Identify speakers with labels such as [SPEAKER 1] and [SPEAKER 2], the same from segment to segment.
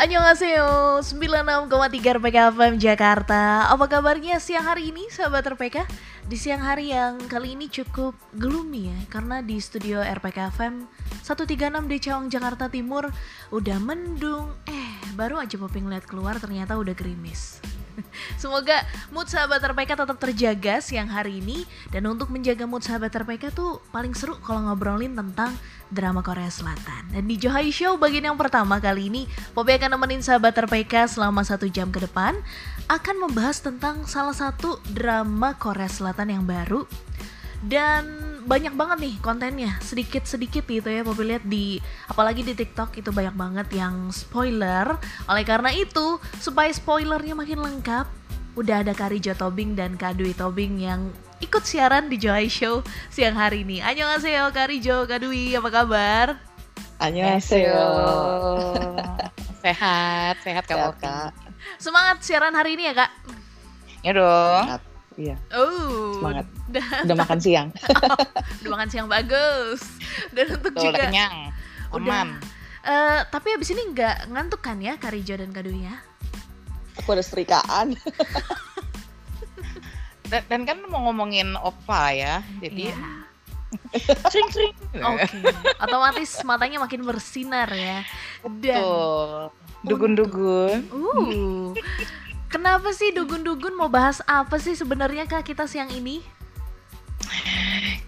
[SPEAKER 1] Annyeonghaseyo 96,3 RPK FM Jakarta. Apa kabarnya siang hari ini sahabat RPK? Di siang hari yang kali ini cukup gloomy ya Karena di studio RPK FM 136 di Cawang Jakarta Timur Udah mendung. Eh baru aja Poping lihat keluar ternyata udah gerimis Semoga mood sahabat RPK tetap terjaga siang hari ini. Dan untuk menjaga mood sahabat RPK tuh paling seru kalau ngobrolin tentang drama Korea Selatan. Dan di Johai Show bagian yang pertama kali ini Popi akan nemenin sahabat RPK selama satu jam ke depan. Akan membahas tentang salah satu drama Korea Selatan yang baru Dan banyak banget nih kontennya sedikit-sedikit gitu ya Popi lihat di apalagi di TikTok itu banyak banget yang spoiler. Oleh karena itu supaya spoilernya makin lengkap udah ada Karijo Tobing dan Kadui Tobing yang ikut siaran di Joy Show siang hari ini. Annyeonghaseyo Karijo Kadui apa kabar?
[SPEAKER 2] Annyeonghaseyo. Sehat sehat kak Kak.
[SPEAKER 1] Semangat siaran hari ini ya kak.
[SPEAKER 2] Ya dong
[SPEAKER 3] Iya.
[SPEAKER 1] Oh.
[SPEAKER 3] Semangat. Udah, udah makan siang.
[SPEAKER 1] oh, udah makan siang bagus. Dan untuk
[SPEAKER 2] Tuh,
[SPEAKER 1] juga
[SPEAKER 2] kenyang.
[SPEAKER 1] Udah. Uh, tapi abis ini nggak ngantuk kan ya Karijo dan Kadui ya?
[SPEAKER 3] Aku ada serikaan.
[SPEAKER 2] dan, dan kan mau ngomongin opa ya, jadi
[SPEAKER 1] yeah.
[SPEAKER 2] sering-sering.
[SPEAKER 1] Oke, okay. otomatis matanya makin bersinar ya.
[SPEAKER 2] Dan dugun-dugun.
[SPEAKER 1] Uh. Kenapa sih dugun-dugun mau bahas apa sih sebenarnya kak kita siang ini?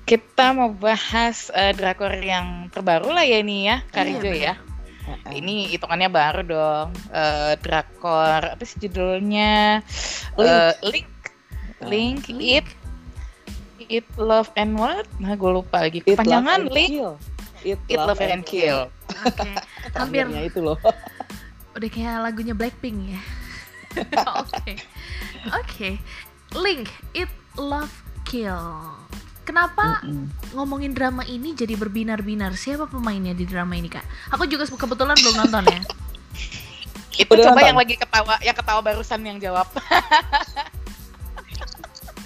[SPEAKER 2] Kita mau bahas uh, drakor yang terbaru lah ya ini ya, Karijo iya, ya. Uh, ini hitungannya baru dong. Uh, drakor apa sih judulnya? Link. Uh, Link. Link. It. It Love and What? Nah gue lupa lagi. Kepanjangan Link.
[SPEAKER 3] It,
[SPEAKER 2] It Love, love and, and Kill.
[SPEAKER 1] Oke. Okay. Hampir.
[SPEAKER 3] itu loh.
[SPEAKER 1] Udah kayak lagunya Blackpink ya. Oke. Oke. Link It Love Kill. Kenapa mm -mm. ngomongin drama ini jadi berbinar-binar? Siapa pemainnya di drama ini, Kak? Aku juga kebetulan belum nonton ya.
[SPEAKER 2] Itu Udah coba nonton? yang lagi ketawa, yang ketawa barusan yang jawab.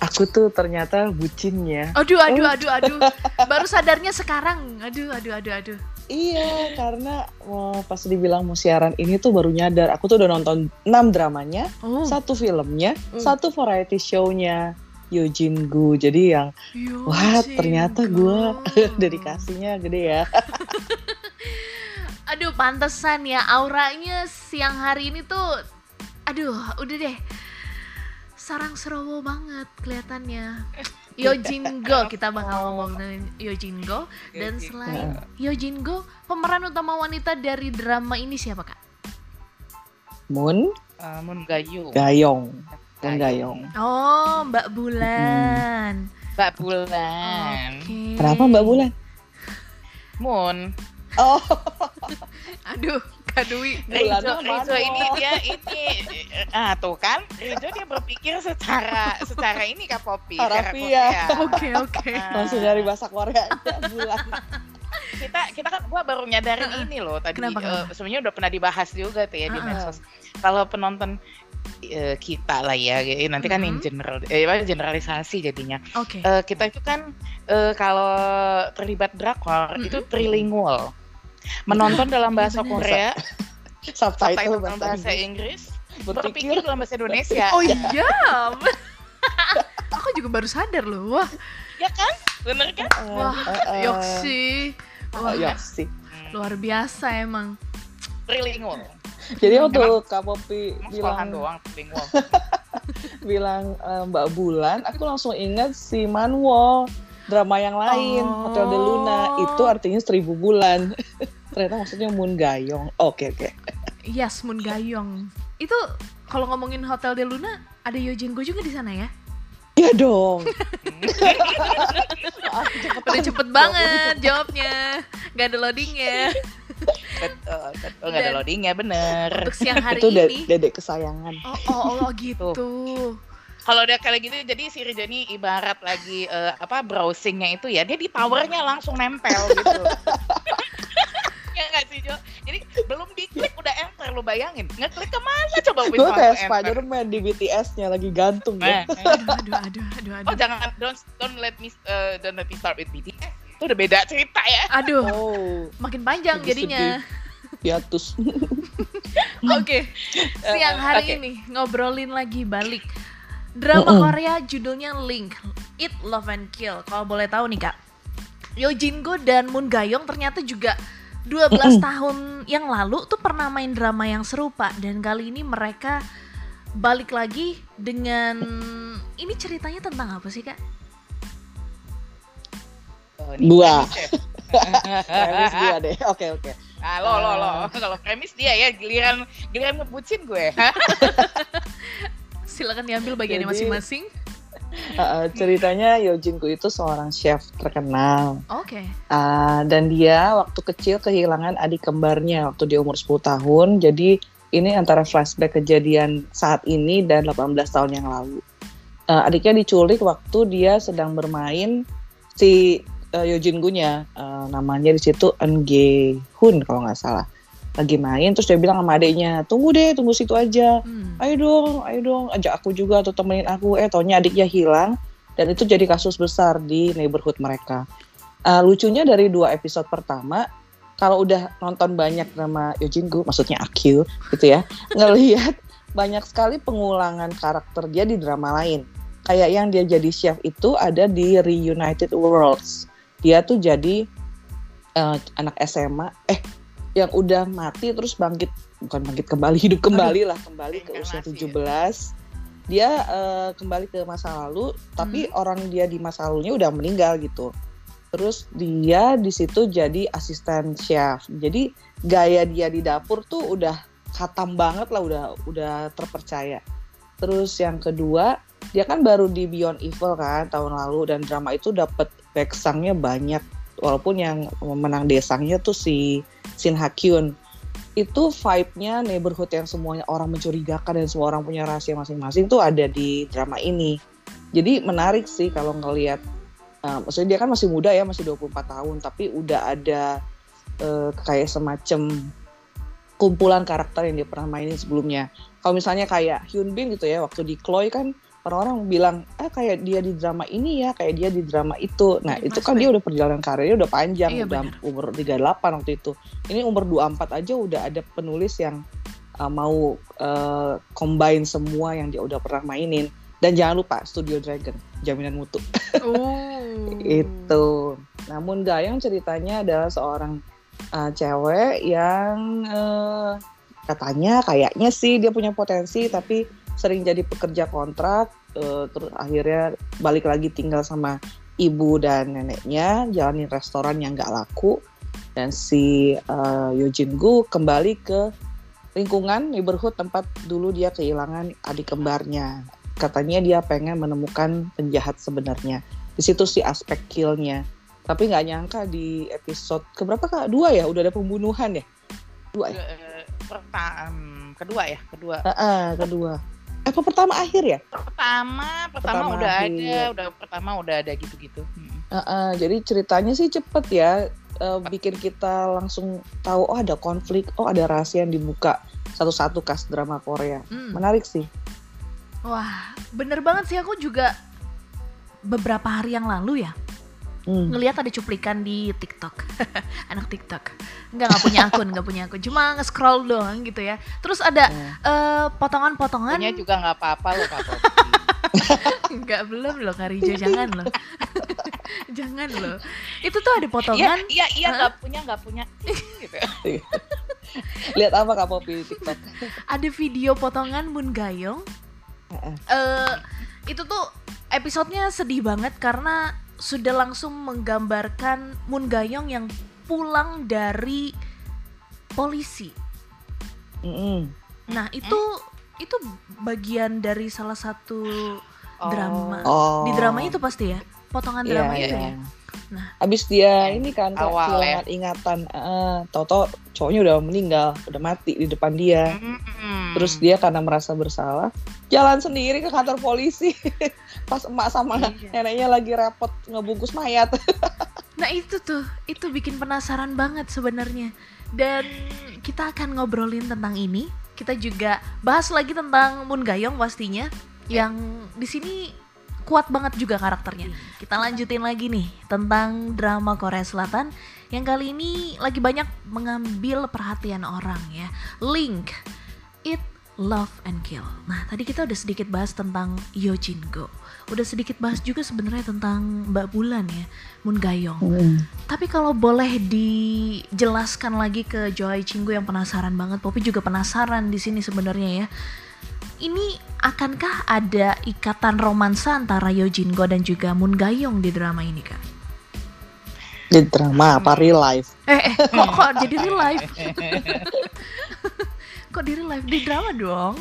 [SPEAKER 3] Aku tuh ternyata bucinnya.
[SPEAKER 1] Aduh, aduh, oh. aduh, aduh. Baru sadarnya sekarang. Aduh, aduh, aduh, aduh.
[SPEAKER 3] Iya, karena mau pas dibilang mau siaran ini tuh baru nyadar. Aku tuh udah nonton 6 dramanya, oh. satu filmnya, mm. satu variety show-nya Yojin Gu. Jadi yang Yojin wah ternyata gue dedikasinya gede ya.
[SPEAKER 1] aduh, pantesan ya auranya siang hari ini tuh aduh, udah deh. Sarang serowo banget kelihatannya. Yojingo kita bakal ngomong dengan Yojingo dan selain Yojingo pemeran utama wanita dari drama ini siapa kak?
[SPEAKER 3] Moon?
[SPEAKER 2] Uh, Moon Gayung.
[SPEAKER 3] Gayong Moon Gayong
[SPEAKER 1] oh Mbak Bulan.
[SPEAKER 2] Hmm. Mbak Bulan.
[SPEAKER 1] Okay.
[SPEAKER 3] kenapa Mbak Bulan?
[SPEAKER 2] Moon.
[SPEAKER 3] Oh.
[SPEAKER 1] Aduh Kadui
[SPEAKER 2] Rizo, Rizo ini dia ini. Ah tuh kan? Rizo dia berpikir secara secara ini kak Popi
[SPEAKER 3] Harapia
[SPEAKER 1] oke oke.
[SPEAKER 3] Langsung dari bahasa Korea bulan.
[SPEAKER 2] Kita kita kan gua baru nyadarin uh, ini loh tadi
[SPEAKER 1] kenapa,
[SPEAKER 2] uh, sebenarnya udah pernah dibahas juga tuh ya uh, di medsos. Kalau penonton uh, kita lah ya nanti kan uh -huh. in general eh, generalisasi jadinya.
[SPEAKER 1] Okay.
[SPEAKER 2] uh, kita itu kan uh, kalau terlibat drakor uh -huh. itu trilingual menonton dalam bahasa Korea, subtitle dalam bahasa Inggris, berpikir dalam bahasa Indonesia.
[SPEAKER 1] Oh iya. Aku juga baru sadar loh. Wah.
[SPEAKER 2] Ya kan? Bener kan?
[SPEAKER 1] Wah, yoksi.
[SPEAKER 3] Wah, yoksi.
[SPEAKER 1] Luar biasa emang.
[SPEAKER 2] Trilingual.
[SPEAKER 3] Jadi waktu Kak Popi bilang
[SPEAKER 2] doang
[SPEAKER 3] bilang Mbak Bulan, aku langsung ingat si Manwo drama yang lain oh. Hotel de Luna itu artinya seribu bulan ternyata maksudnya Moon Gayong oke okay, oke okay.
[SPEAKER 1] yes Moon Gayong itu kalau ngomongin Hotel de Luna ada Yojin Go juga di sana ya
[SPEAKER 3] Iya dong.
[SPEAKER 1] Udah cepet banget jawabnya. Gak ada loadingnya.
[SPEAKER 2] betul, betul. Gak ada loadingnya bener.
[SPEAKER 1] Untuk siang hari
[SPEAKER 3] itu
[SPEAKER 1] ini.
[SPEAKER 3] Itu dedek kesayangan.
[SPEAKER 1] Oh, oh, oh gitu. Tuh
[SPEAKER 2] kalau udah kayak gitu jadi si Rijo ini ibarat lagi uh, apa browsingnya itu ya dia di towernya langsung nempel gitu. Ya nggak sih Jo? Jadi belum diklik udah enter lu bayangin. Ngeklik ke mana coba
[SPEAKER 3] gue kayak Spiderman di BTS-nya lagi gantung
[SPEAKER 1] nah, aduh, aduh, aduh, aduh, aduh.
[SPEAKER 2] oh jangan don't don't let me uh, don't let me start with BTS itu udah beda cerita ya.
[SPEAKER 1] Aduh
[SPEAKER 3] oh,
[SPEAKER 1] makin panjang jadinya.
[SPEAKER 3] Hiatus.
[SPEAKER 1] Oke, siang hari okay. ini ngobrolin lagi balik drama mm -mm. Korea judulnya Link, Eat Love and Kill. Kalau boleh tahu nih kak, Yo Jin Go dan Moon Gayong ternyata juga 12 mm -mm. tahun yang lalu tuh pernah main drama yang serupa dan kali ini mereka balik lagi dengan ini ceritanya tentang apa sih kak?
[SPEAKER 3] Oh, Gua. premis dia deh. Oke oke.
[SPEAKER 2] Ah, lo lo lo. Uh, Kalau premis dia ya giliran giliran ngebucin gue.
[SPEAKER 1] Silakan diambil bagiannya masing-masing.
[SPEAKER 3] Uh, ceritanya Yojinku itu seorang chef terkenal.
[SPEAKER 1] Oke. Okay.
[SPEAKER 3] Uh, dan dia waktu kecil kehilangan adik kembarnya waktu dia umur 10 tahun. Jadi ini antara flashback kejadian saat ini dan 18 tahun yang lalu. Uh, adiknya diculik waktu dia sedang bermain si uh, Yojin Gunya uh, namanya di situ Enge Hun kalau nggak salah lagi main terus dia bilang sama adiknya tunggu deh tunggu situ aja. Hmm. ayo dong ayo dong. Ajak aku juga atau temenin aku. Eh taunya adiknya hilang dan itu jadi kasus besar di neighborhood mereka. Uh, lucunya dari dua episode pertama kalau udah nonton banyak drama Yojingu maksudnya Akil gitu ya ngelihat banyak sekali pengulangan karakter dia di drama lain. Kayak yang dia jadi chef itu ada di Reunited Worlds. Dia tuh jadi uh, anak SMA eh yang udah mati terus bangkit bukan bangkit kembali hidup kembali lah kembali ke usia 17 ya? dia uh, kembali ke masa lalu tapi hmm. orang dia di masa lalunya udah meninggal gitu. Terus dia di situ jadi asisten chef. Jadi gaya dia di dapur tuh udah khatam banget lah udah udah terpercaya. Terus yang kedua dia kan baru di Beyond Evil kan tahun lalu dan drama itu dapat backsangnya banyak walaupun yang menang desangnya tuh si Shin Hakyun itu vibe-nya neighborhood yang semuanya orang mencurigakan dan semua orang punya rahasia masing-masing tuh ada di drama ini. Jadi menarik sih kalau ngelihat uh, maksudnya dia kan masih muda ya, masih 24 tahun tapi udah ada uh, kayak semacam kumpulan karakter yang dia pernah mainin sebelumnya. Kalau misalnya kayak Hyun Bin gitu ya, waktu di Chloe kan orang-orang bilang ah kayak dia di drama ini ya kayak dia di drama itu. Nah ya, itu kan dia udah perjalanan karirnya udah panjang iya, udah bener. umur 38 waktu itu. Ini umur 24 aja udah ada penulis yang uh, mau uh, combine semua yang dia udah pernah mainin. Dan jangan lupa Studio Dragon jaminan mutu. Oh. itu. Namun Gayang ceritanya adalah seorang uh, cewek yang uh, katanya kayaknya sih dia punya potensi tapi sering jadi pekerja kontrak uh, terus akhirnya balik lagi tinggal sama ibu dan neneknya jalanin restoran yang nggak laku. Dan si uh, Yojin Gu kembali ke lingkungan neighborhood tempat dulu dia kehilangan adik kembarnya. Katanya dia pengen menemukan penjahat sebenarnya. Di situ si aspek killnya. Tapi nggak nyangka di episode keberapa kak? Dua ya? Udah ada pembunuhan ya? Dua ya?
[SPEAKER 2] Pertama kedua ya? Kedua.
[SPEAKER 3] Uh, uh, kedua apa pertama akhir ya?
[SPEAKER 2] Pertama, pertama, pertama udah akhir. ada, udah pertama udah ada gitu-gitu. Hmm.
[SPEAKER 3] Uh, uh, jadi ceritanya sih cepet ya, uh, bikin kita langsung tahu oh ada konflik, oh ada rahasia yang dibuka satu-satu kas drama Korea. Hmm. Menarik sih.
[SPEAKER 1] Wah, bener banget sih aku juga beberapa hari yang lalu ya hmm. ngelihat ada cuplikan di TikTok. Anak TikTok. Nggak nggak punya akun nggak punya akun. Cuma nge-scroll doang gitu ya. Terus ada hmm. uh, potongan-potongan.
[SPEAKER 2] Punya juga nggak apa-apa loh kak
[SPEAKER 1] nggak belum loh Karijo jangan loh. Jangan loh. Itu tuh ada potongan.
[SPEAKER 2] iya iya nggak huh? punya nggak punya. Gitu.
[SPEAKER 3] Lihat apa kak Popi di TikTok?
[SPEAKER 1] Ada video potongan Moon Gayong. Uh, itu tuh episodenya sedih banget karena sudah langsung menggambarkan Moon Gayong yang pulang dari polisi. Mm -hmm. Nah itu itu bagian dari salah satu oh. drama. Oh. Di drama itu pasti ya, potongan yeah, drama yeah, itu yeah. ya.
[SPEAKER 3] Nah, abis dia ini kan awal ya. ingatan, uh, tau-tau cowoknya udah meninggal, udah mati di depan dia. Mm-hmm. Terus dia karena merasa bersalah, jalan sendiri ke kantor polisi. Pas emak sama iya. neneknya lagi repot ngebungkus mayat.
[SPEAKER 1] nah itu tuh, itu bikin penasaran banget sebenarnya. Dan kita akan ngobrolin tentang ini. Kita juga bahas lagi tentang Moon Gayong pastinya, yang di sini kuat banget juga karakternya. Kita lanjutin lagi nih tentang drama Korea Selatan yang kali ini lagi banyak mengambil perhatian orang ya. Link, It, Love and Kill. Nah, tadi kita udah sedikit bahas tentang Yojin Go. Udah sedikit bahas juga sebenarnya tentang Mbak Bulan ya, Moon Gayong. Mm. Tapi kalau boleh dijelaskan lagi ke Joy Cinggu yang penasaran banget, Poppy juga penasaran di sini sebenarnya ya. Ini akankah ada ikatan romansa antara Yojin Go dan juga Moon Gayong di drama ini, Kak?
[SPEAKER 3] Di drama apa real life?
[SPEAKER 1] Eh, eh kok, kok jadi real life? kok di real life di drama dong?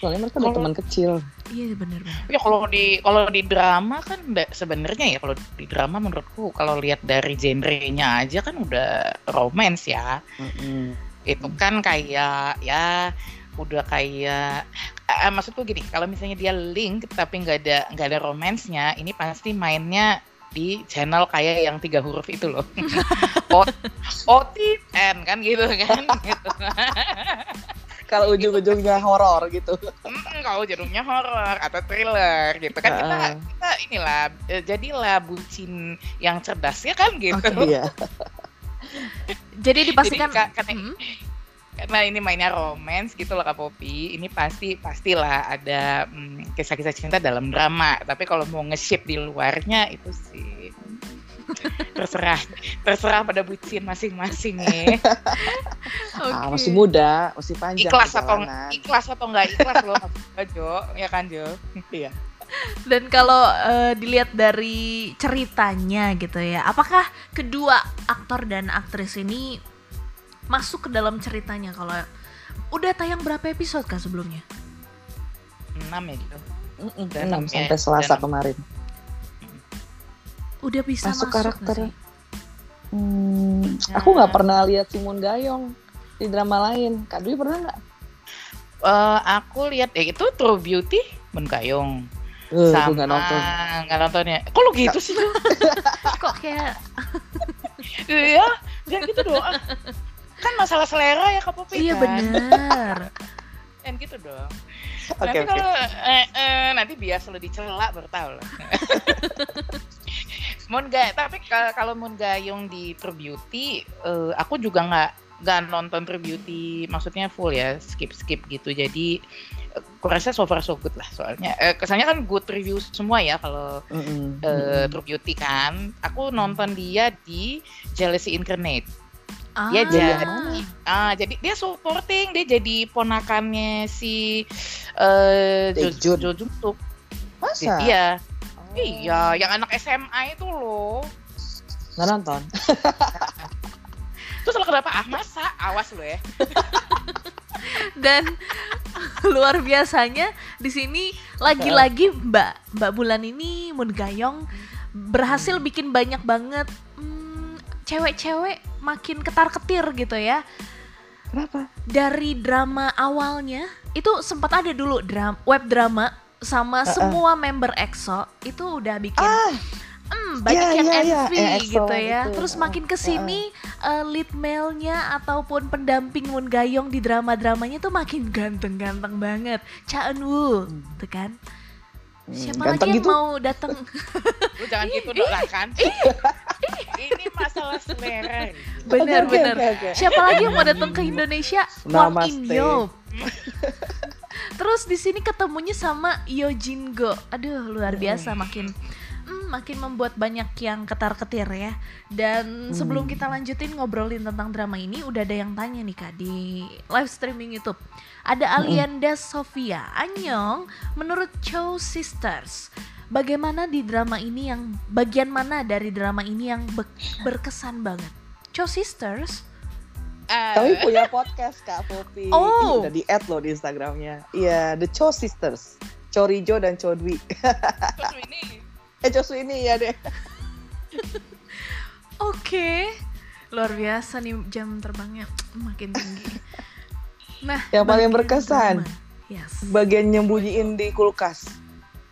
[SPEAKER 3] Soalnya mereka udah teman kecil.
[SPEAKER 1] Iya benar benar.
[SPEAKER 2] Ya kalau di kalau di drama kan sebenarnya ya kalau di drama menurutku kalau lihat dari genrenya aja kan udah romance ya. Mm -hmm. Itu kan kayak ya udah kayak uh, maksudku gini kalau misalnya dia link tapi nggak ada nggak ada romansnya ini pasti mainnya di channel kayak yang tiga huruf itu loh O T N kan gitu kan gitu.
[SPEAKER 3] kalau ujung-ujungnya horor gitu
[SPEAKER 2] mm, kalau ujungnya horor atau thriller gitu kan kita kita inilah eh, jadilah bucin yang cerdas ya kan gitu okay, iya.
[SPEAKER 1] jadi dipastikan
[SPEAKER 2] jadi, karena, hmm? Karena ini mainnya romance gitu loh Kak Popi ini pasti pastilah ada hmm, kisah-kisah cinta dalam drama. Tapi kalau mau nge-ship di luarnya itu sih. Terserah terserah pada bucin masing-masing ya.
[SPEAKER 3] Okay. ah, masih muda masih panjang
[SPEAKER 2] ikhlas atau ikhlas atau enggak ikhlas loh Jo ya kan Jo?
[SPEAKER 3] Iya.
[SPEAKER 1] Dan kalau uh, dilihat dari ceritanya gitu ya apakah kedua aktor dan aktris ini masuk ke dalam ceritanya kalau udah tayang berapa episode kah sebelumnya?
[SPEAKER 2] 6 ya gitu.
[SPEAKER 3] Mm 6 sampai Selasa kemarin.
[SPEAKER 1] Udah bisa masuk, masuk karakter.
[SPEAKER 3] Hmm, ya. aku nggak pernah lihat Simon Gayong di drama lain. Kak Dwi pernah nggak?
[SPEAKER 2] Uh, aku lihat ya itu True Beauty Mun Gayong.
[SPEAKER 3] Uh, sama nggak nonton.
[SPEAKER 2] Nggak nontonnya. Kok lu gitu sih?
[SPEAKER 1] Kok kayak
[SPEAKER 2] Iya, jangan gitu doang kan masalah selera ya Kak Popi
[SPEAKER 1] iya kan? benar
[SPEAKER 2] kan gitu dong okay, nanti okay. kalau eh, eh, nanti bias lo dicela baru tahu lah Mon gak, tapi kalau Mon Gayung di True Beauty, uh, aku juga nggak nggak nonton True Beauty, maksudnya full ya, skip skip gitu. Jadi aku rasa so far so good lah soalnya eh, kesannya kan good review semua ya kalau mm -hmm. uh, True Beauty kan aku nonton dia di Jealousy Incarnate
[SPEAKER 1] Ah,
[SPEAKER 2] dia jadi ah jadi dia supporting dia jadi ponakannya si uh, Jo Jo.
[SPEAKER 3] Masa?
[SPEAKER 2] Iya. Oh. Iya, yang anak SMA itu loh.
[SPEAKER 3] Nggak nonton.
[SPEAKER 2] Terus lo kenapa? Ah masa? Awas lo ya.
[SPEAKER 1] Dan luar biasanya di sini lagi-lagi Mbak Mbak Bulan ini Moon Gayong berhasil bikin banyak banget hmm, cewek-cewek makin ketar-ketir gitu ya.
[SPEAKER 3] Kenapa?
[SPEAKER 1] Dari drama awalnya itu sempat ada dulu drama, web drama sama uh -uh. semua member EXO itu udah bikin ah. Hmm, banyak yeah, yang yeah, envy yeah. gitu ya. Itu. Terus makin ke sini uh, uh, lead male-nya ataupun pendamping Moon Gayong di drama-dramanya tuh makin ganteng-ganteng banget. Cha Eun Woo, hmm. tuh kan. Hmm, Siapa lagi yang gitu? mau datang?
[SPEAKER 2] Lu jangan gitu dong kan. Ini masalah selera.
[SPEAKER 1] Bener okay, bener. Okay, okay. Siapa lagi yang mau datang ke Indonesia? Yo. Terus di sini ketemunya sama Yojin Go. Aduh luar biasa makin hmm, makin membuat banyak yang ketar-ketir ya. Dan hmm. sebelum kita lanjutin ngobrolin tentang drama ini, udah ada yang tanya nih kak di live streaming YouTube. Ada hmm. Alianda hmm. Sofia, Anyong, menurut Chow Sisters, bagaimana di drama ini yang bagian mana dari drama ini yang be berkesan banget? Chow Sisters?
[SPEAKER 3] Uh. Kami punya podcast Kak Popi. Oh. Ih, udah di add loh di Instagramnya. Iya, yeah, The Chow Sisters. Chorijo dan Chodwi. ini eh Josu ini ya deh.
[SPEAKER 1] Oke. Okay. luar biasa nih jam terbangnya. Makin tinggi.
[SPEAKER 3] Nah yang paling berkesan. yes. bagian nyembunyiin di kulkas.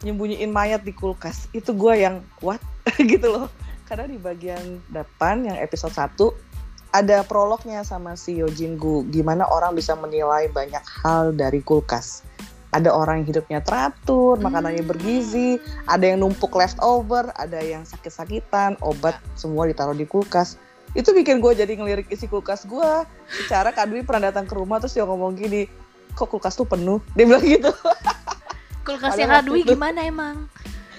[SPEAKER 3] Nyembunyiin mayat di kulkas. Itu gue yang what gitu loh. Karena di bagian depan yang episode 1 ada prolognya sama si Yojin Gu. Gimana orang bisa menilai banyak hal dari kulkas ada orang yang hidupnya teratur, hmm. makanannya bergizi, ada yang numpuk leftover, ada yang sakit-sakitan, obat semua ditaruh di kulkas. itu bikin gue jadi ngelirik isi kulkas gue secara Kak Dwi pernah datang ke rumah terus dia ngomong gini kok kulkas tuh penuh? Dia bilang gitu.
[SPEAKER 1] Kulkasnya Kak Dwi gimana emang?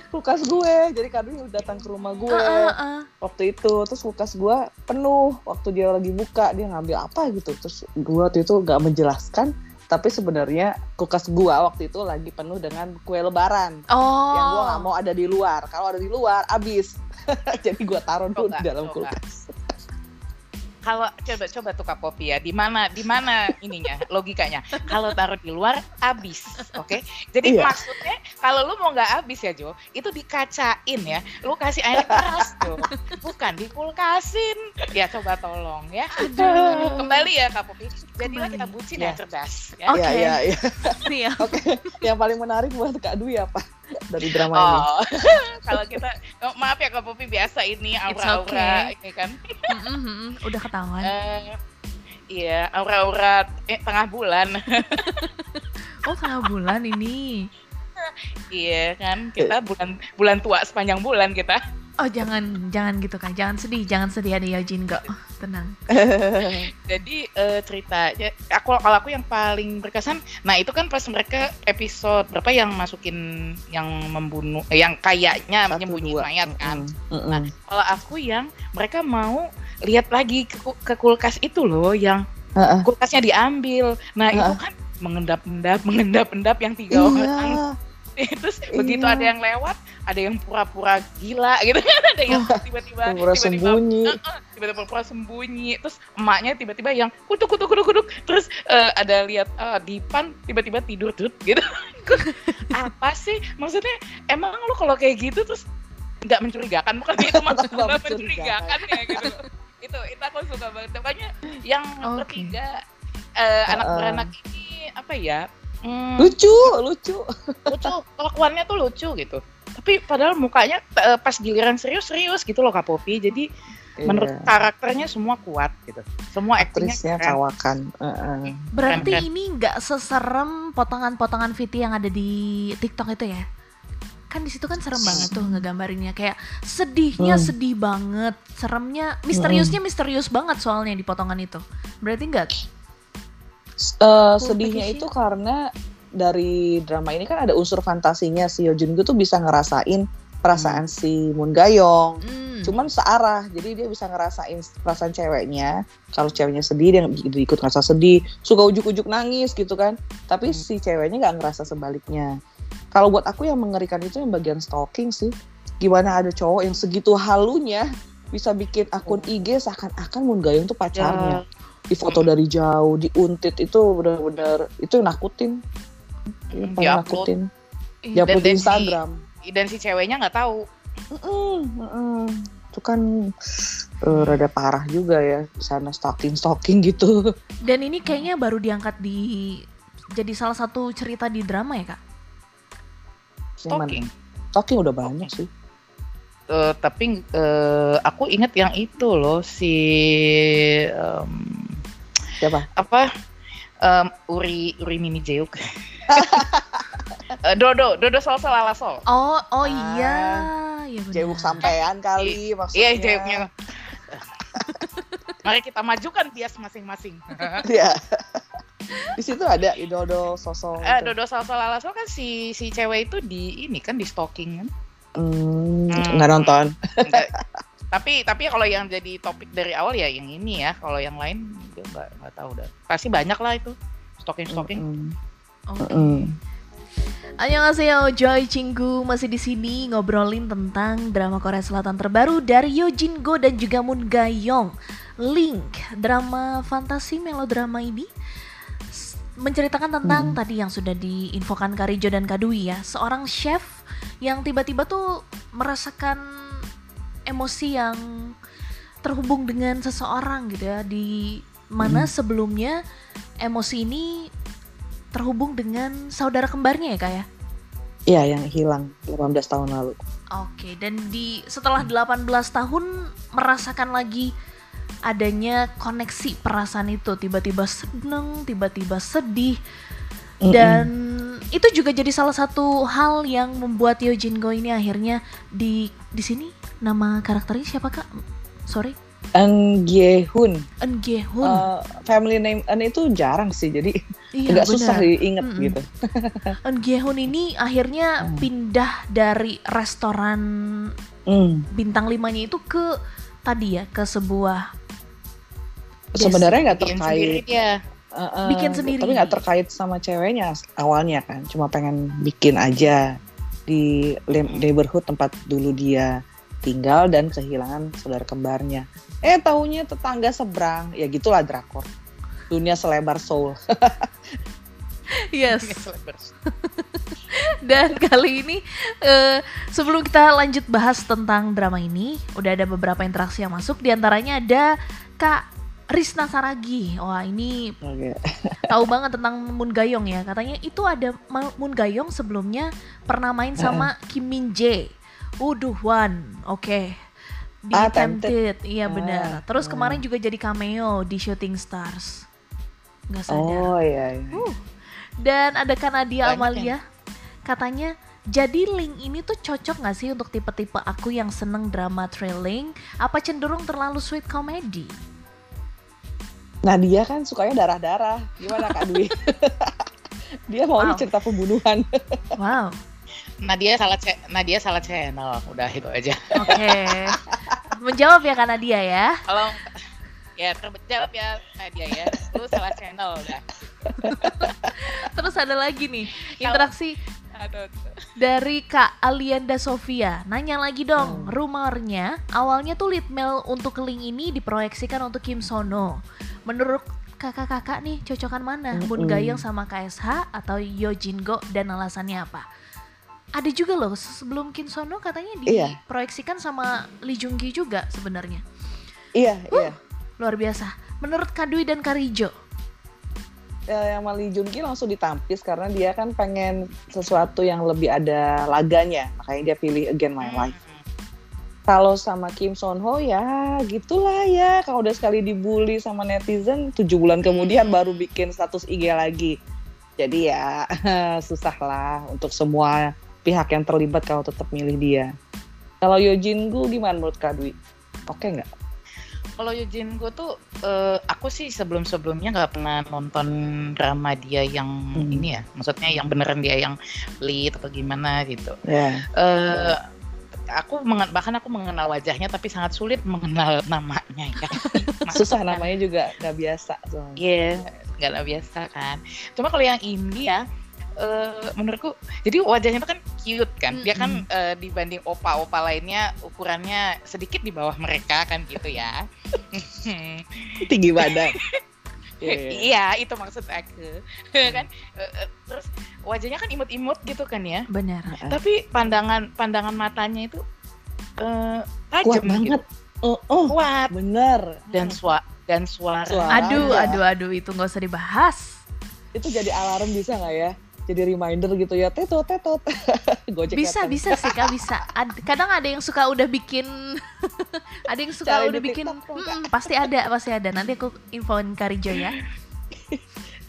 [SPEAKER 3] Kulkas gue. Jadi Dwi datang ke rumah gue uh, uh, uh. waktu itu. Terus kulkas gue penuh. Waktu dia lagi buka dia ngambil apa gitu. Terus gue waktu itu gak menjelaskan tapi sebenarnya kulkas gua waktu itu lagi penuh dengan kue lebaran.
[SPEAKER 1] Oh.
[SPEAKER 3] yang gua nggak mau ada di luar. Kalau ada di luar abis jadi gua taruh dulu di dalam kulkas
[SPEAKER 2] kalau coba coba tuh Kak Popi ya, di mana di mana ininya logikanya. Kalau taruh di luar habis, oke? Okay? Jadi iya. maksudnya kalau lu mau nggak habis ya Jo, itu dikacain ya. Lu kasih air keras tuh, bukan dikulkasin. Ya coba tolong ya. Kembali ya Kak Popi. Jadilah kita bucin ya, ya cerdas.
[SPEAKER 3] Ya. Oke. Okay. Iya iya iya. Oke. Yang paling menarik buat Kak Dwi apa? Dari drama oh,
[SPEAKER 2] ini. kalau kita oh, maaf ya Kak Popi biasa ini aura-aura okay. ini kan.
[SPEAKER 1] mm-hmm. Udah ketahuan. Uh,
[SPEAKER 2] iya, aura-aura eh, tengah bulan.
[SPEAKER 1] oh, tengah bulan ini.
[SPEAKER 2] iya kan, kita bulan bulan tua sepanjang bulan kita.
[SPEAKER 1] Oh jangan jangan gitu kan, jangan sedih, jangan sedih ada Yojin kok, tenang.
[SPEAKER 2] Jadi uh, ceritanya, aku kalau aku yang paling berkesan, nah itu kan pas mereka episode berapa yang masukin yang membunuh, eh, yang kayaknya menyembunyi mayat kan. Mm -hmm. Nah kalau aku yang mereka mau lihat lagi ke, ke kulkas itu loh, yang uh -uh. kulkasnya diambil. Nah uh -uh. itu kan mengendap-endap, mengendap-endap yang tiga iya. orang terus iya. begitu ada yang lewat ada yang pura-pura gila gitu kan ada yang tiba-tiba
[SPEAKER 3] pura sembunyi.
[SPEAKER 2] Tiba-tiba pura-pura sembunyi. Terus emaknya tiba-tiba yang kutuk kutuk kutuk kutuk. Terus uh, ada lihat uh, Dipan tiba-tiba tidur tuh gitu. Apa sih? Maksudnya emang lo kalau kayak gitu terus nggak mencurigakan? Bukan itu maksudnya mencurigakan ya gitu. itu itu aku suka banget. Makanya yang okay. ketiga uh, anak beranak ini apa ya
[SPEAKER 3] Hmm. Lucu, lucu.
[SPEAKER 2] Lucu, kelakuannya tuh lucu gitu. Tapi padahal mukanya uh, pas giliran serius-serius gitu loh Kak Popi. Jadi iya. menurut karakternya semua kuat gitu. Semua aktingnya
[SPEAKER 3] kawakan. Uh -uh.
[SPEAKER 1] Berarti keren, keren. ini nggak seserem potongan-potongan VT yang ada di TikTok itu ya? kan di situ kan serem banget tuh ngegambarinnya kayak sedihnya hmm. sedih banget seremnya misteriusnya hmm. misterius banget soalnya di potongan itu berarti enggak
[SPEAKER 3] Uh, sedihnya itu karena dari drama ini kan ada unsur fantasinya si Yojun tuh bisa ngerasain perasaan hmm. si Moon Gayong. Hmm. Cuman searah, jadi dia bisa ngerasain perasaan ceweknya. Kalau ceweknya sedih, dia ikut ngerasa sedih. Suka ujuk-ujuk nangis gitu kan. Tapi hmm. si ceweknya nggak ngerasa sebaliknya. Kalau buat aku yang mengerikan itu yang bagian stalking sih. Gimana ada cowok yang segitu halunya bisa bikin akun IG seakan-akan Moon Gayong tuh pacarnya. Ya di foto dari jauh diuntit itu benar-benar itu nakutin.
[SPEAKER 2] Ya, paling nakutin.
[SPEAKER 3] Ya di Instagram.
[SPEAKER 2] si, dan si ceweknya nggak tahu.
[SPEAKER 3] Mm -mm, mm -mm. itu kan uh, rada parah juga ya di sana stalking stalking gitu.
[SPEAKER 1] Dan ini kayaknya baru diangkat di jadi salah satu cerita di drama ya kak?
[SPEAKER 2] Stalking.
[SPEAKER 3] Stalking udah banyak sih.
[SPEAKER 2] Uh, tapi uh, aku ingat yang itu loh si um,
[SPEAKER 3] Siapa?
[SPEAKER 2] Apa? Um, Uri Uri Mini Jeuk. uh, Dodo, Dodo Sol Sol ala Sol.
[SPEAKER 1] Oh, oh iya.
[SPEAKER 3] Ah, ya Jeuk sampean kali
[SPEAKER 2] I maksudnya. Iya, Jeuknya. Mari kita majukan bias masing-masing.
[SPEAKER 3] Iya. di situ ada Dodo sosok.
[SPEAKER 2] Eh, Dodo Sol ala Sol kan si si cewek itu di ini kan di stalking kan.
[SPEAKER 3] Hmm, hmm. nggak nonton. Enggak,
[SPEAKER 2] tapi tapi kalau yang jadi topik dari awal ya yang ini ya kalau yang lain gue nggak nggak tahu dah pasti banyak lah itu stalking stalking mm -hmm.
[SPEAKER 1] oke okay. mm. Annyeonghaseyo, Joy Cinggu masih di sini ngobrolin tentang drama Korea Selatan terbaru dari Yo Jin Go dan juga Moon Ga Young. Link, drama fantasi melodrama ini menceritakan tentang hmm. tadi yang sudah diinfokan Karijo dan Kadui ya, seorang chef yang tiba-tiba tuh merasakan emosi yang terhubung dengan seseorang gitu ya di mana hmm. sebelumnya emosi ini terhubung dengan saudara kembarnya ya kak ya?
[SPEAKER 3] Iya yang hilang 18 tahun lalu.
[SPEAKER 1] Oke dan di setelah 18 tahun merasakan lagi adanya koneksi perasaan itu tiba-tiba seneng tiba-tiba sedih mm -mm. dan itu juga jadi salah satu hal yang membuat Yojin Go ini akhirnya di di sini nama karakternya siapa kak? Sorry.
[SPEAKER 3] Eun Gyehun.
[SPEAKER 1] Eun Gyehun.
[SPEAKER 3] Uh, family name Eun itu jarang sih, jadi iya, agak bener. susah diinget mm -mm. gitu.
[SPEAKER 1] Eun Gyehun ini akhirnya mm. pindah dari restoran mm. bintang limanya itu ke tadi ya ke sebuah
[SPEAKER 3] sebenarnya nggak terkait
[SPEAKER 1] ya. Uh, uh, bikin sendiri.
[SPEAKER 3] Tapi nggak terkait sama ceweknya awalnya kan cuma pengen bikin aja di neighborhood tempat dulu dia tinggal dan kehilangan saudara kembarnya. Eh tahunya tetangga seberang ya gitulah drakor. Dunia selebar soul.
[SPEAKER 1] Yes. Dan kali ini uh, sebelum kita lanjut bahas tentang drama ini udah ada beberapa interaksi yang masuk. Di antaranya ada kak Risna Saragi. Wah, ini okay. tahu banget tentang Moon Gayong ya. Katanya itu ada Moon Gayong sebelumnya pernah main sama Kim Min Jae. Uduh, One. Oke. Okay. Di ah, Tempted. Iya benar. Ah, Terus kemarin juga jadi cameo di Shooting Stars. Gak sadar.
[SPEAKER 3] Oh iya. iya. Uh.
[SPEAKER 1] Dan ada Kanadia Amalia. Katanya jadi link ini tuh cocok gak sih untuk tipe-tipe aku yang seneng drama thrilling? Apa cenderung terlalu sweet comedy?
[SPEAKER 3] Nah dia kan sukanya darah-darah. Gimana Kak Dwi? dia mau wow. cerita pembunuhan.
[SPEAKER 1] wow.
[SPEAKER 2] Nadia salah Nadia salah channel, udah itu aja.
[SPEAKER 1] Oke. Okay. Menjawab ya Kak Nadia ya.
[SPEAKER 2] Kalau ya terjawab ya Nadia ya. Lu salah channel udah.
[SPEAKER 1] Terus ada lagi nih interaksi dari Kak Alianda Sofia nanya lagi dong, hmm. rumornya awalnya tuh lead mail untuk link ini diproyeksikan untuk Kim Sono menurut kakak-kakak nih cocokan mana? Mm -hmm. Bun Gayong sama KSH atau Yo Go dan alasannya apa? Ada juga loh sebelum Kim Sono katanya iya. diproyeksikan iya. sama Lee Jung Gi juga sebenarnya.
[SPEAKER 3] Iya, uh, iya.
[SPEAKER 1] Luar biasa. Menurut Kadui dan Karijo?
[SPEAKER 3] Ya, yang Lee Jung Gi langsung ditampis karena dia kan pengen sesuatu yang lebih ada laganya, makanya dia pilih Again My Life kalau sama Kim Son Ho ya gitulah ya kalau udah sekali dibully sama netizen tujuh bulan kemudian baru bikin status IG lagi jadi ya susah lah untuk semua pihak yang terlibat kalau tetap milih dia kalau Yojin Gu gimana menurut Kak Dwi oke okay nggak
[SPEAKER 2] kalau Yojin Gu tuh uh, aku sih sebelum sebelumnya nggak pernah nonton drama dia yang hmm. ini ya maksudnya yang beneran dia yang lead atau gimana gitu yeah. Ya. uh, aku bahkan aku mengenal wajahnya tapi sangat sulit mengenal namanya ya.
[SPEAKER 3] Susah namanya juga nggak biasa.
[SPEAKER 2] Iya, yeah, nggak biasa kan. Cuma kalau yang ini ya, uh, menurutku, jadi wajahnya itu kan cute kan. Dia kan uh, dibanding opa-opa lainnya ukurannya sedikit di bawah mereka kan gitu ya.
[SPEAKER 3] Tinggi badan.
[SPEAKER 2] yeah. iya itu maksud aku. Kan uh, terus wajahnya kan imut-imut gitu kan ya.
[SPEAKER 1] Benar.
[SPEAKER 2] Tapi pandangan pandangan matanya itu uh, tajam
[SPEAKER 3] kuat gitu. banget. Oh, oh
[SPEAKER 2] kuat.
[SPEAKER 3] bener
[SPEAKER 2] dan suara dan suara,
[SPEAKER 1] suara aduh aduh aduh itu nggak usah dibahas.
[SPEAKER 3] Itu jadi alarm bisa nggak ya jadi reminder gitu ya tetot tetot.
[SPEAKER 1] Gojek bisa bisa sih kak bisa. Ad, kadang ada yang suka udah bikin ada yang suka Cari udah bikin hmm, pasti ada pasti ada. Nanti aku infoin Karijo ya.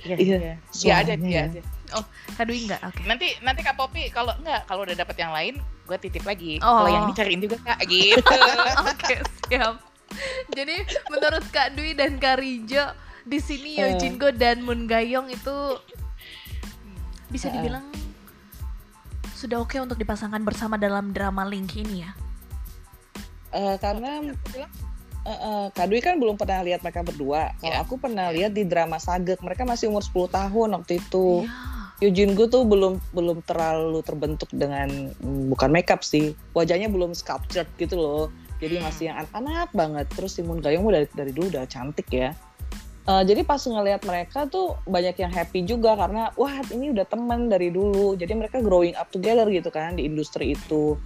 [SPEAKER 3] Iya iya
[SPEAKER 2] dia ada dia aja
[SPEAKER 1] oh Kadui enggak? Oke. Okay.
[SPEAKER 2] nanti nanti kak Popi kalau enggak kalau udah dapet yang lain gue titip lagi. Oh. kalau yang ini cariin juga kak gitu.
[SPEAKER 1] Oke okay, siap. Jadi menurut Kak Dwi dan Karijo di sini uh. Yojingo dan Moon Gayong itu bisa dibilang sudah oke okay untuk dipasangkan bersama dalam drama Link ini ya?
[SPEAKER 3] Uh, karena uh, uh, Kak Dwi kan belum pernah lihat mereka berdua. Kalau yeah. aku pernah lihat di drama Sagek, mereka masih umur 10 tahun waktu itu. Yeah. Yujin Gu tuh belum belum terlalu terbentuk dengan bukan makeup sih, wajahnya belum sculptured gitu loh. Jadi hmm. masih yang anak-anak banget. Terus Simon Gayong dari dari dulu udah cantik ya. Uh, jadi pas ngelihat mereka tuh banyak yang happy juga karena wah ini udah teman dari dulu. Jadi mereka growing up together gitu kan di industri itu.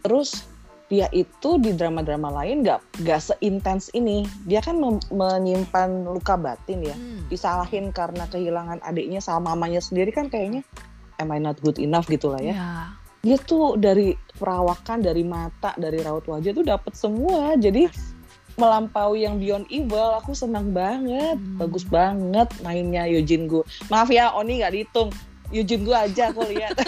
[SPEAKER 3] Terus dia itu di drama-drama lain gak, gak seintens ini. Dia kan menyimpan luka batin ya. Hmm. Disalahin karena kehilangan adiknya sama mamanya sendiri kan kayaknya am I not good enough gitu lah ya. Yeah. Dia tuh dari perawakan, dari mata, dari raut wajah tuh dapat semua. Jadi melampaui yang Beyond Evil aku senang banget hmm. bagus banget mainnya Yujin Gu maaf ya Oni nggak dihitung Yujin Gu aja aku lihat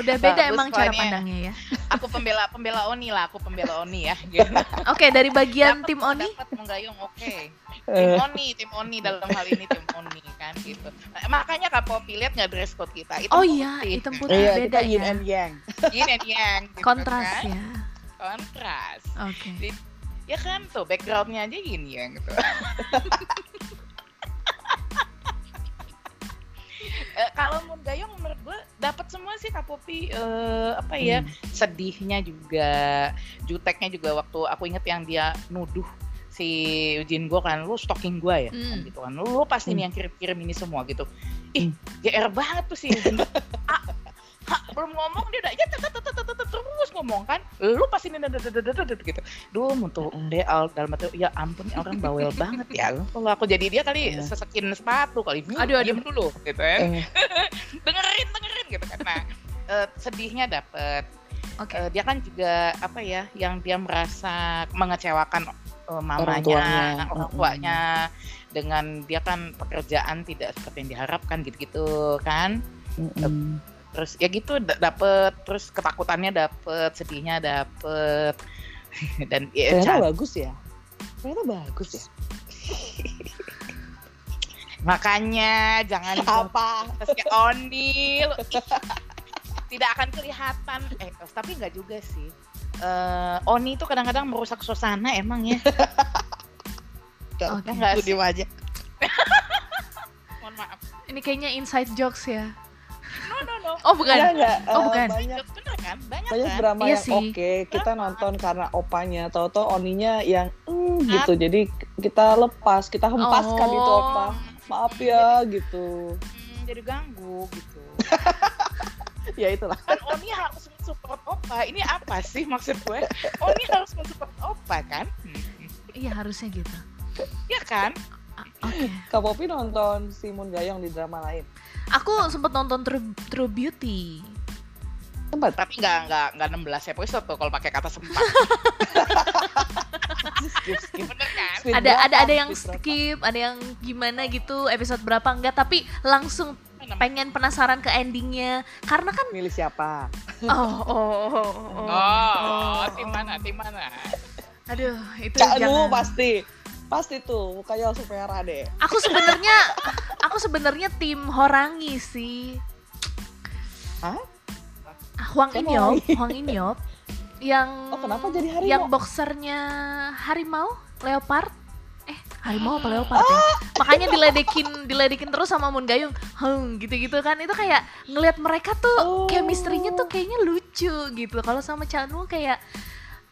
[SPEAKER 1] udah beda bagus emang cara pandangnya ya
[SPEAKER 2] aku pembela pembela Oni lah, aku pembela Oni ya. Gitu.
[SPEAKER 1] Oke, okay, dari bagian dapet, tim Oni.
[SPEAKER 2] Dapat menggayung, oke. Okay. Tim Oni, tim Oni dalam hal ini tim Oni kan gitu. Makanya Kak Popi lihat nggak dress code kita?
[SPEAKER 1] Itu oh iya, itu putih iya, beda ya.
[SPEAKER 3] Yin and Yang.
[SPEAKER 2] Yin and Yang.
[SPEAKER 1] Gitu Kontras kan? ya.
[SPEAKER 2] Kontras.
[SPEAKER 1] Oke. Okay.
[SPEAKER 2] Ya kan tuh backgroundnya aja Yin Yang gitu. uh, kalau Moon Gayong menurut gue dapat semua sih Kak Popi uh, apa ya hmm. sedihnya juga juteknya juga waktu aku inget yang dia nuduh si Jin gue kan lu stalking gue ya hmm. kan gitu kan lu, lu pasti hmm. nih yang kirim-kirim ini semua gitu ih hmm. GR banget tuh sih belum ngomong dia udah ya terus ngomong kan? Lu pasti ini gitu. Duh untuk deh dalam hati ya ampun orang bawel banget ya kalau aku jadi dia kali sesekin sepatu kali.
[SPEAKER 1] Aduh aduh.
[SPEAKER 2] dulu gitu ya. Dengerin dengerin gitu kan. Nah sedihnya dapet. Oke. Okay. Uh, dia kan juga apa ya, yang dia merasa mengecewakan uh, mamanya, orang tuanya, orang tuanya. Dengan dia kan pekerjaan tidak seperti yang diharapkan gitu-gitu kan. Mm -hmm terus ya gitu dapet terus ketakutannya dapet sedihnya dapet dan
[SPEAKER 3] ya, ternyata bagus ya ternyata bagus ya
[SPEAKER 2] makanya jangan
[SPEAKER 3] apa
[SPEAKER 2] kayak Oni tidak akan kelihatan eh tapi nggak juga sih uh, Oni itu kadang-kadang merusak suasana emang ya
[SPEAKER 3] Oke, okay. di wajah.
[SPEAKER 2] Mohon maaf.
[SPEAKER 1] Ini kayaknya inside jokes ya.
[SPEAKER 2] No no no.
[SPEAKER 1] Oh bukan.
[SPEAKER 3] Enggak, enggak.
[SPEAKER 1] Oh
[SPEAKER 3] uh,
[SPEAKER 1] bukan.
[SPEAKER 2] Banyak bener kan? Banyak,
[SPEAKER 3] banyak
[SPEAKER 2] kan?
[SPEAKER 3] drama
[SPEAKER 1] iya
[SPEAKER 3] yang oke. Okay. Kita nonton karena opanya. Tahu-tahu oninya yang mm, gitu. Jadi kita lepas, kita hempaskan oh. itu opa. Maaf ya jadi, gitu.
[SPEAKER 2] Hmm, jadi ganggu gitu.
[SPEAKER 3] ya itulah.
[SPEAKER 2] Kan Oni harus mensupport opa. Ini apa sih maksud gue? Oni harus mensupport opa kan?
[SPEAKER 1] Iya harusnya gitu.
[SPEAKER 2] Iya kan?
[SPEAKER 3] Oke. Okay. Kak Popi nonton Simon Gayong di drama lain?
[SPEAKER 1] Aku sempat nonton True, True Beauty.
[SPEAKER 2] Sempat. Tapi nggak nggak nggak 16 episode tuh kalau pakai kata sempat.
[SPEAKER 1] skip, skip. Bener kan? ada ada ada yang skip, ada yang gimana gitu episode berapa enggak tapi langsung pengen penasaran ke endingnya karena kan
[SPEAKER 3] milih siapa
[SPEAKER 1] oh oh oh oh,
[SPEAKER 2] oh, oh, oh. tim mana tim mana
[SPEAKER 1] aduh itu
[SPEAKER 3] Cak jangan pasti Pasti tuh mukanya langsung merah deh.
[SPEAKER 1] Aku sebenarnya aku sebenarnya tim Horangi sih.
[SPEAKER 3] Hah?
[SPEAKER 1] Huang Inyop, Huang Inyop yang
[SPEAKER 3] Oh, kenapa jadi harimau?
[SPEAKER 1] Yang boxernya harimau, leopard. Eh, harimau apa leopard ya? Ah! Makanya diledekin diledekin terus sama Moon Gayung. Hmm, gitu-gitu kan. Itu kayak ngelihat mereka tuh oh. chemistry-nya tuh kayaknya lucu gitu. Kalau sama Chanu kayak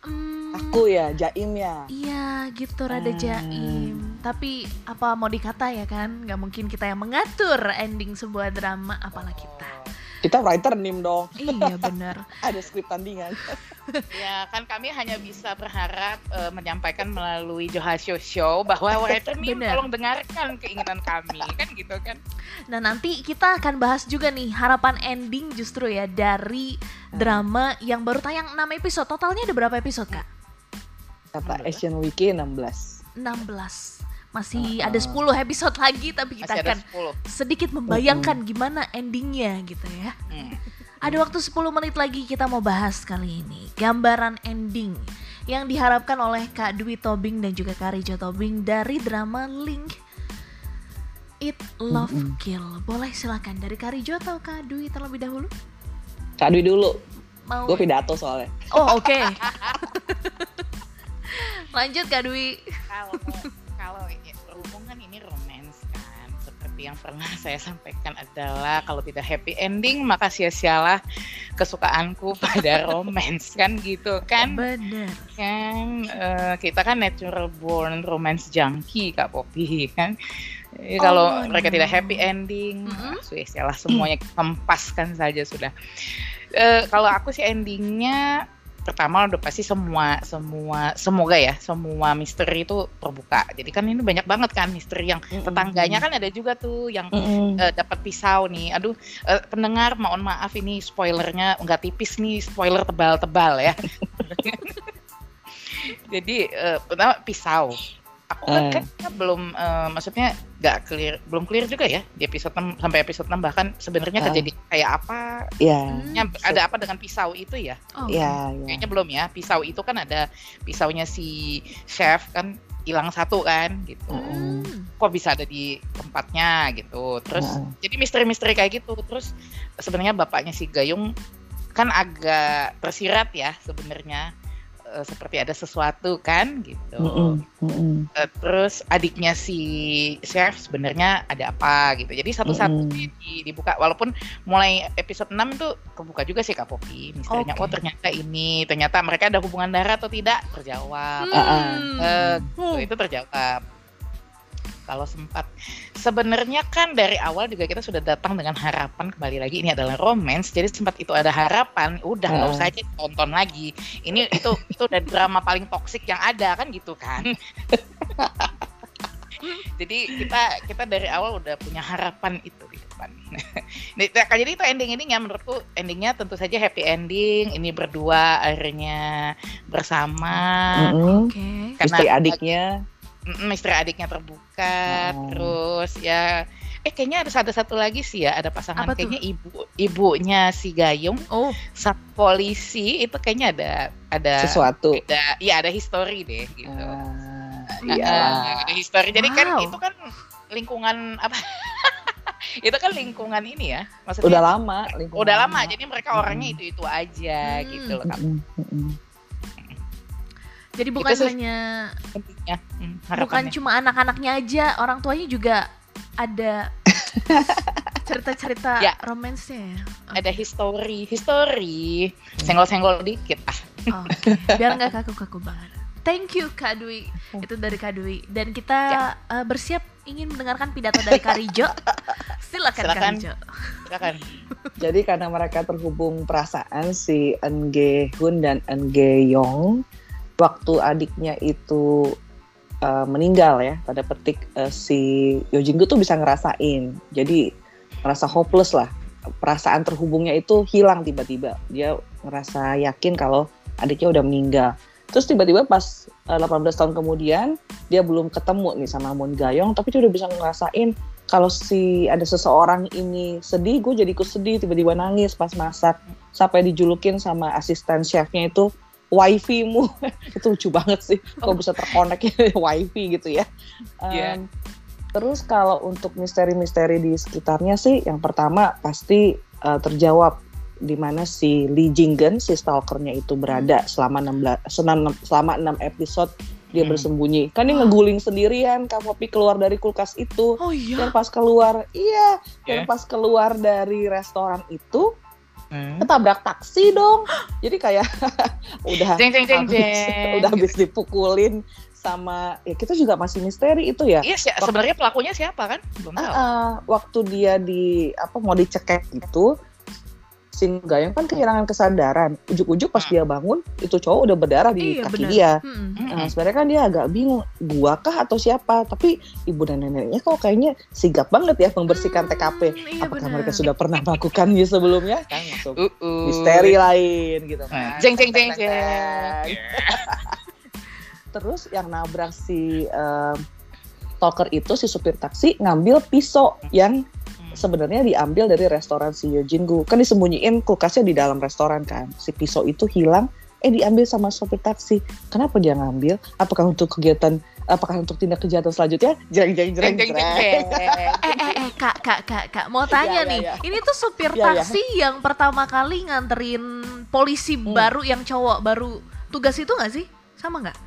[SPEAKER 3] Hmm, aku ya jaim ya?
[SPEAKER 1] Iya gitu rada hmm. jaim. Tapi apa mau dikata ya kan? Nggak mungkin kita yang mengatur ending sebuah drama apalah kita
[SPEAKER 3] kita writer nim dong.
[SPEAKER 1] Iya benar.
[SPEAKER 3] Ada skrip tandingan.
[SPEAKER 2] ya kan kami hanya bisa berharap uh, menyampaikan melalui Johasio Show bahwa writer nim tolong dengarkan keinginan kami kan gitu kan.
[SPEAKER 1] Nah nanti kita akan bahas juga nih harapan ending justru ya dari drama yang baru tayang 6 episode. Totalnya ada berapa episode kak?
[SPEAKER 3] Apa Asian Wiki 16.
[SPEAKER 1] 16 masih uh, ada 10 episode lagi tapi kita akan sedikit membayangkan gimana endingnya gitu ya. Hmm. Ada waktu 10 menit lagi kita mau bahas kali ini gambaran ending yang diharapkan oleh Kak Dwi Tobing dan juga Kak Rijo Tobing dari drama Link It Love mm -hmm. Kill. Boleh silakan dari Kak Rijo atau Kak Dwi terlebih dahulu?
[SPEAKER 3] Kak Dwi dulu. Mau. Gue pidato soalnya.
[SPEAKER 1] Oh oke. Okay. Lanjut Kak Dwi.
[SPEAKER 2] Seperti yang pernah saya sampaikan adalah kalau tidak happy ending maka sia-sialah kesukaanku pada romance. Kan gitu kan?
[SPEAKER 1] Benar
[SPEAKER 2] kan uh, kita kan natural born romance junkie kak Popi kan? Jadi oh, kalau mereka tidak happy ending mm -hmm. sia semuanya kempaskan saja sudah. Uh, kalau aku sih endingnya pertama udah pasti semua semua semoga ya semua misteri itu terbuka. Jadi kan ini banyak banget kan misteri yang tetangganya. Kan ada juga tuh yang mm-hmm. uh, dapat pisau nih. Aduh uh, pendengar mohon maaf ini spoilernya nggak tipis nih spoiler tebal-tebal ya. Jadi uh, pertama pisau. Aku kan, uh. kan belum uh, maksudnya nggak clear belum clear juga ya di episode 6 sampai episode 6 bahkan sebenarnya kejadian kayak apa?
[SPEAKER 3] Iya.
[SPEAKER 1] Hmm.
[SPEAKER 2] ada apa dengan pisau itu ya?
[SPEAKER 1] Oh,
[SPEAKER 3] Iya, iya.
[SPEAKER 2] kayaknya belum ya pisau itu kan ada pisaunya si chef kan hilang satu kan gitu.
[SPEAKER 1] Hmm.
[SPEAKER 2] kok bisa ada di tempatnya gitu. Terus jadi misteri-misteri kayak gitu. Terus sebenarnya bapaknya si Gayung kan agak tersirat ya sebenarnya Eh, seperti ada sesuatu kan gitu
[SPEAKER 3] Mm-mm, mm-mm.
[SPEAKER 2] Eh, terus adiknya si chef sebenarnya ada apa gitu jadi satu-satu
[SPEAKER 3] Mm.
[SPEAKER 2] di- dibuka walaupun mulai episode 6 itu kebuka juga sih Kak Popi misterinya
[SPEAKER 1] Oke.
[SPEAKER 2] oh ternyata ini ternyata mereka ada hubungan darah atau tidak terjawab
[SPEAKER 1] Hmm.
[SPEAKER 3] Ah,
[SPEAKER 2] Eh,
[SPEAKER 1] Hmm.
[SPEAKER 2] Tuh, itu terjawab kalau sempat sebenarnya kan dari awal juga kita sudah datang dengan harapan kembali lagi ini adalah romance jadi sempat itu ada harapan udah nggak
[SPEAKER 3] Ah.
[SPEAKER 2] usah aja tonton lagi ini itu itu udah drama paling toksik yang ada kan gitu kan jadi kita kita dari awal udah punya harapan itu di depan nah, jadi itu ending-endingnya menurutku endingnya tentu saja happy ending ini berdua akhirnya bersama
[SPEAKER 3] Mm-mm.
[SPEAKER 1] Oke.
[SPEAKER 2] karena
[SPEAKER 3] Istri adiknya.
[SPEAKER 2] Mm, misteri adiknya terbuka
[SPEAKER 3] Oh.
[SPEAKER 2] terus ya eh kayaknya ada satu satu lagi sih ya ada pasangan
[SPEAKER 1] Apa tuh?
[SPEAKER 2] kayaknya ibu ibunya si Gayung
[SPEAKER 1] Oh,
[SPEAKER 2] sama polisi itu kayaknya ada ada
[SPEAKER 3] Sesuatu.
[SPEAKER 2] ada ya ada history deh gitu Nah,
[SPEAKER 3] iya.
[SPEAKER 2] ada history jadi kan
[SPEAKER 1] Wow.
[SPEAKER 2] itu kan lingkungan apa itu kan lingkungan ini ya maksudnya
[SPEAKER 3] Udah lama. lingkungan
[SPEAKER 2] udah lama jadi mereka orangnya itu itu aja
[SPEAKER 1] Hmm.
[SPEAKER 2] gitu loh
[SPEAKER 3] mm-mm.
[SPEAKER 1] Jadi bukan
[SPEAKER 2] sih
[SPEAKER 1] hanya
[SPEAKER 2] pentingnya hmm,
[SPEAKER 1] bukan cuma anak-anaknya aja, orang tuanya juga ada cerita-cerita
[SPEAKER 2] Ya.
[SPEAKER 1] romansnya ya.
[SPEAKER 2] ada history history senggol-senggol dikit ah
[SPEAKER 1] Oh, Oke, biar nggak kaku-kaku banget. Thank you Kak Dwi. Itu dari Kak Dwi. Dan kita eh, bersiap ingin mendengarkan pidato dari Kak Rijo. Silakan,
[SPEAKER 2] Silakan.
[SPEAKER 1] Rijo.
[SPEAKER 2] silakan
[SPEAKER 3] Jadi karena mereka terhubung perasaan si Eun Ge Hun dan Eun Ge Yong waktu adiknya itu uh, meninggal ya pada petik uh, si Yo Jin Gu tuh bisa ngerasain. Jadi ngerasa hopeless lah. Perasaan terhubungnya itu hilang tiba-tiba. Dia ngerasa yakin kalau adiknya udah meninggal. Terus tiba-tiba pas uh, 18 tahun kemudian dia belum ketemu nih sama Moon Gayong tapi dia udah bisa ngerasain kalau si ada seseorang ini sedih, gue jadi ikut sedih, tiba-tiba nangis pas masak, sampai dijulukin sama asisten chefnya itu wifi-mu. itu lucu banget sih, kok bisa terkonek ya wifi gitu ya. Um,
[SPEAKER 2] Iya.
[SPEAKER 3] Terus kalau untuk misteri-misteri di sekitarnya sih, yang pertama pasti uh, terjawab di mana si Lee Jinggen, si stalkernya itu berada selama 16 senam- selama 6 episode dia
[SPEAKER 2] Hmm.
[SPEAKER 3] bersembunyi. Kan dia ngeguling sendirian, Kak Popi keluar dari kulkas itu
[SPEAKER 1] Oh
[SPEAKER 3] dan
[SPEAKER 1] iya.
[SPEAKER 3] pas keluar iya dan
[SPEAKER 2] Ya.
[SPEAKER 3] pas keluar dari restoran itu
[SPEAKER 2] Hmm.
[SPEAKER 3] ketabrak taksi dong jadi kayak udah
[SPEAKER 2] Jeng jeng jeng
[SPEAKER 3] habis,
[SPEAKER 2] jeng.
[SPEAKER 3] udah habis dipukulin sama ya kita juga masih misteri itu ya
[SPEAKER 2] Iya sih, sebenarnya pelakunya siapa kan? Belum
[SPEAKER 3] Ah,
[SPEAKER 2] tahu.
[SPEAKER 3] ah, waktu dia di apa mau dicekek gitu si Gayung kan kehilangan kesadaran ujuk-ujuk pas
[SPEAKER 2] Hmm.
[SPEAKER 3] dia bangun itu cowok udah berdarah di
[SPEAKER 1] Iya,
[SPEAKER 3] kaki
[SPEAKER 1] benar.
[SPEAKER 3] dia.
[SPEAKER 1] Mm-mm.
[SPEAKER 3] Nah, sebenarnya kan dia agak bingung, gua kah atau siapa? Tapi ibu dan neneknya kok kayaknya sigap banget ya membersihkan
[SPEAKER 1] Hmm,
[SPEAKER 3] TKP.
[SPEAKER 1] iya
[SPEAKER 3] Apakah
[SPEAKER 1] benar.
[SPEAKER 3] mereka sudah pernah melakukannya sebelumnya? Kan masuk
[SPEAKER 2] Uh-uh.
[SPEAKER 3] misteri lain gitu
[SPEAKER 2] Nah,
[SPEAKER 3] kan.
[SPEAKER 2] Jeng jeng jeng jeng.
[SPEAKER 3] Terus yang nabrak si em, stalker itu si supir taksi ngambil pisau yang
[SPEAKER 2] Hmm.
[SPEAKER 3] Sebenarnya diambil dari restoran si Yojingu. Kan disembunyiin kulkasnya di dalam restoran kan. Si pisau itu hilang, eh diambil sama sopir taksi. Kenapa dia ngambil? Apakah untuk kegiatan, apakah untuk tindak kejahatan selanjutnya? Jeng jeng
[SPEAKER 2] Jeng
[SPEAKER 3] jeng.
[SPEAKER 1] Eh, eh, eh, kak, kak, kak, kak, mau tanya
[SPEAKER 3] Ya, ya,
[SPEAKER 1] nih,
[SPEAKER 3] ya.
[SPEAKER 1] ini tuh supir
[SPEAKER 3] Ya, ya.
[SPEAKER 1] taksi yang pertama kali nganterin polisi
[SPEAKER 3] Hmm.
[SPEAKER 1] baru yang cowok baru tugas itu nggak sih? Sama nggak?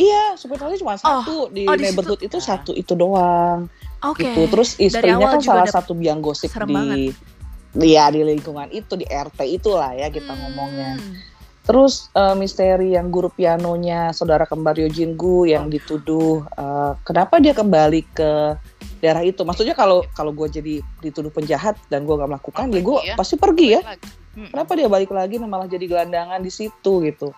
[SPEAKER 3] Iya, supir taksi cuma satu di
[SPEAKER 1] oh, di situ.
[SPEAKER 3] neighborhood itu satu itu doang.
[SPEAKER 1] Oke.
[SPEAKER 3] gitu. Terus istrinya kan salah satu biang gosip di Iya di lingkungan itu di RT itulah ya kita
[SPEAKER 1] Hmm.
[SPEAKER 3] ngomongnya. Terus eh, misteri yang guru pianonya saudara kembar Yojin Gu yang
[SPEAKER 1] Oh.
[SPEAKER 3] dituduh eh, kenapa dia kembali ke daerah itu? Maksudnya kalau kalau gue jadi dituduh penjahat dan gue gak melakukan, ya gue
[SPEAKER 2] Iya.
[SPEAKER 3] pasti pergi ya.
[SPEAKER 2] Hmm.
[SPEAKER 3] Kenapa dia balik lagi dan malah jadi gelandangan di situ gitu?